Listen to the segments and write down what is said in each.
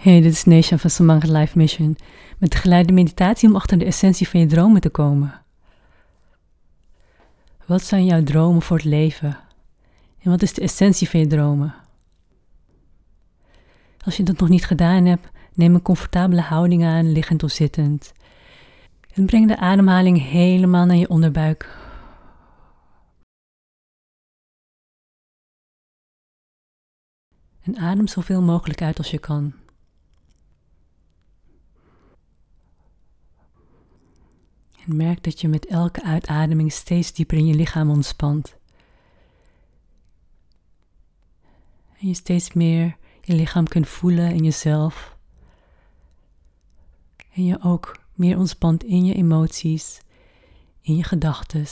Hey, dit is Nesha van Samanga Life Mission met geleide meditatie om achter de essentie van je dromen te komen. Wat zijn jouw dromen voor het leven? En wat is de essentie van je dromen? Als je dat nog niet gedaan hebt, neem een comfortabele houding aan, liggend of zittend. En breng de ademhaling helemaal naar je onderbuik. En adem zoveel mogelijk uit als je kan. En merk dat je met elke uitademing steeds dieper in je lichaam ontspant. En je steeds meer je lichaam kunt voelen in jezelf. En je ook meer ontspant in je emoties, in je gedachten.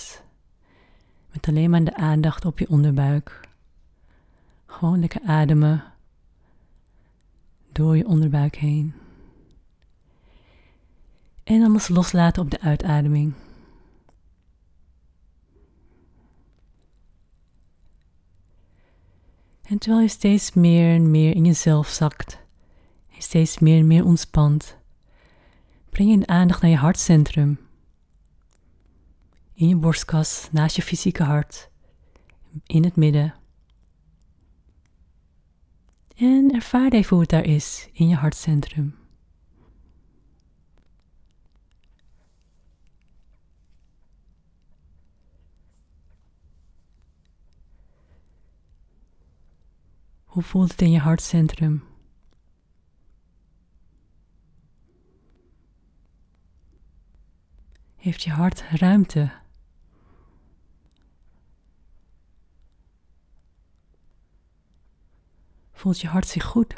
Met alleen maar de aandacht op je onderbuik. Gewoon lekker ademen door je onderbuik heen. En alles loslaten op de uitademing. En terwijl je steeds meer en meer in jezelf zakt, en steeds meer en meer ontspant, breng je de aandacht naar je hartcentrum. In je borstkas, naast je fysieke hart, in het midden. En ervaar even hoe het daar is in je hartcentrum. Hoe voelt het in je hartcentrum? Heeft je hart ruimte? Voelt je hart zich goed?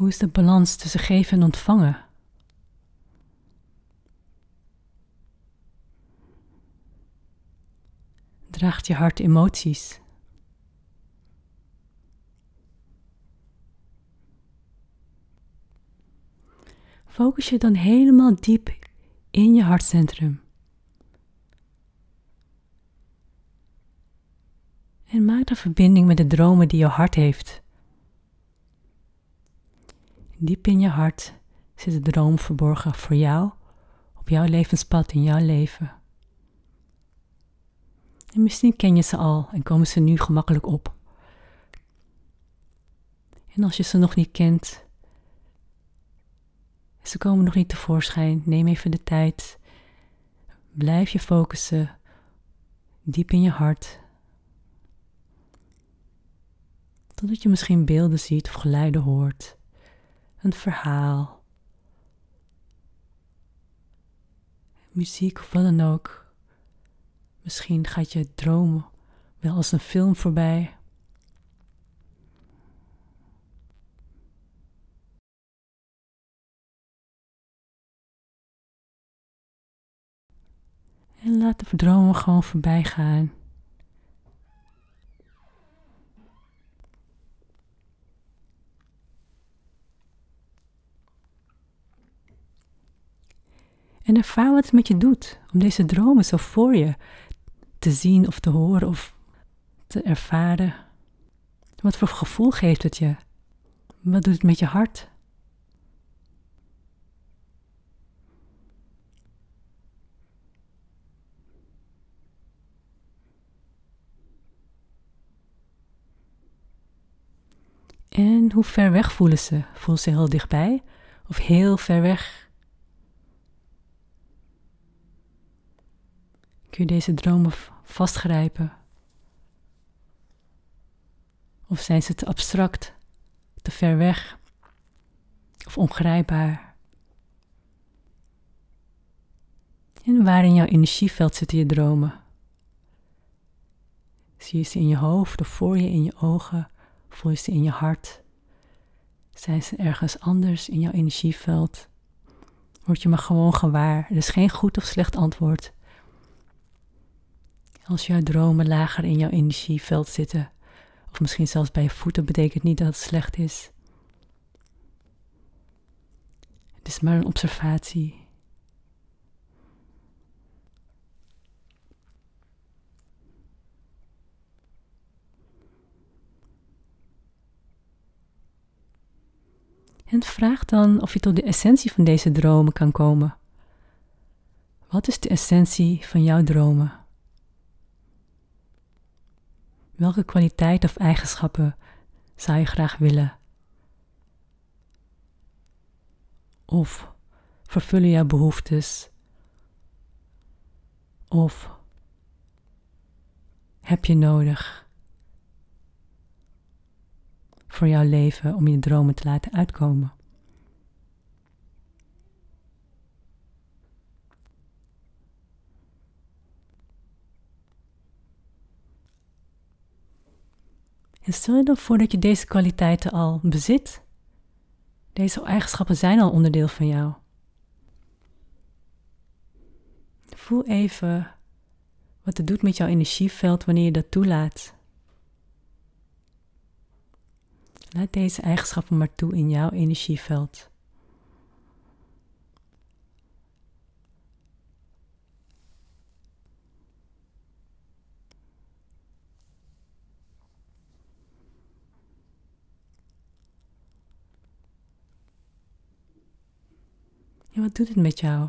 Hoe is de balans tussen geven en ontvangen? Draagt je hart emoties? Focus je dan helemaal diep in je hartcentrum. En maak een verbinding met de dromen die je hart heeft. Diep in je hart zit de droom verborgen voor jou, op jouw levenspad in jouw leven. En misschien ken je ze al en komen ze nu gemakkelijk op. En als je ze nog niet kent, ze komen nog niet tevoorschijn, neem even de tijd. Blijf je focussen diep in je hart. Totdat je misschien beelden ziet of geluiden hoort. Een verhaal. Muziek of wat dan ook. Misschien gaat je dromen wel als een film voorbij. En laat de dromen gewoon voorbij gaan. En ervaar wat het met je doet om deze dromen zo voor je te zien of te horen of te ervaren. Wat voor gevoel geeft het je? Wat doet het met je hart? En hoe ver weg voelen ze? Voelen ze heel dichtbij of heel ver weg? Kun je deze dromen vastgrijpen? Of zijn ze te abstract, te ver weg of ongrijpbaar? En waar in jouw energieveld zitten je dromen? Zie je ze in je hoofd of voor je in je ogen? Voel je ze in je hart? Zijn ze ergens anders in jouw energieveld? Word je maar gewoon gewaar. Er is geen goed of slecht antwoord. Als jouw dromen lager in jouw energieveld zitten, of misschien zelfs bij je voeten, betekent niet dat het slecht is. Het is maar een observatie. En vraag dan of je tot de essentie van deze dromen kan komen. Wat is de essentie van jouw dromen? Welke kwaliteit of eigenschappen zou je graag willen? Of vervullen jouw behoeftes? Of heb je nodig voor jouw leven om je dromen te laten uitkomen? En stel je dan voor dat je deze kwaliteiten al bezit. Deze eigenschappen zijn al onderdeel van jou. Voel even wat het doet met jouw energieveld wanneer je dat toelaat. Laat deze eigenschappen maar toe in jouw energieveld. En wat doet het met jou?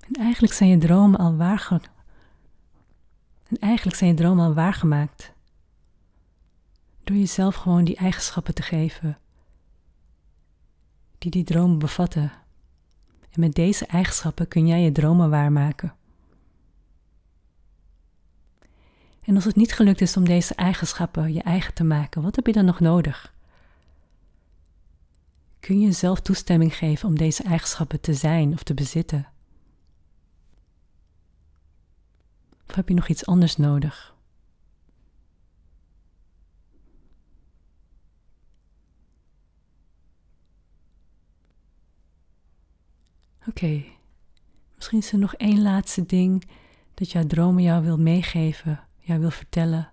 En eigenlijk zijn je dromen al waargemaakt. En eigenlijk zijn je dromen al waargemaakt. Door jezelf gewoon die eigenschappen te geven die die dromen bevatten. En met deze eigenschappen kun jij je dromen waarmaken. En als het niet gelukt is om deze eigenschappen je eigen te maken, wat heb je dan nog nodig? Kun je jezelf toestemming geven om deze eigenschappen te zijn of te bezitten? Of heb je nog iets anders nodig? Oké, misschien is er nog één laatste ding dat jouw dromen jou wil meegeven jou wil vertellen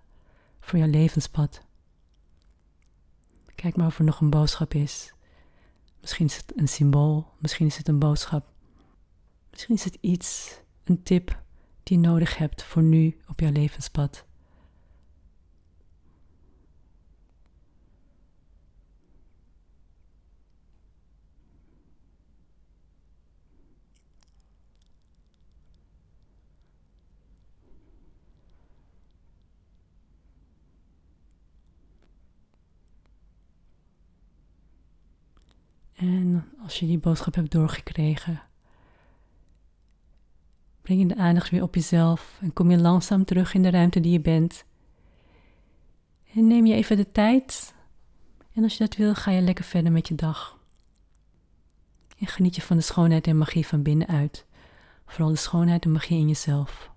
voor jouw levenspad. Kijk maar of er nog een boodschap is. Misschien is het een symbool, misschien is het een boodschap. Misschien is het iets, een tip die je nodig hebt voor nu op jouw levenspad. En als je die boodschap hebt doorgekregen, breng je de aandacht weer op jezelf en kom je langzaam terug in de ruimte die je bent. En neem je even de tijd. En als je dat wil, ga je lekker verder met je dag. En geniet je van de schoonheid en magie van binnenuit. Vooral de schoonheid en magie in jezelf.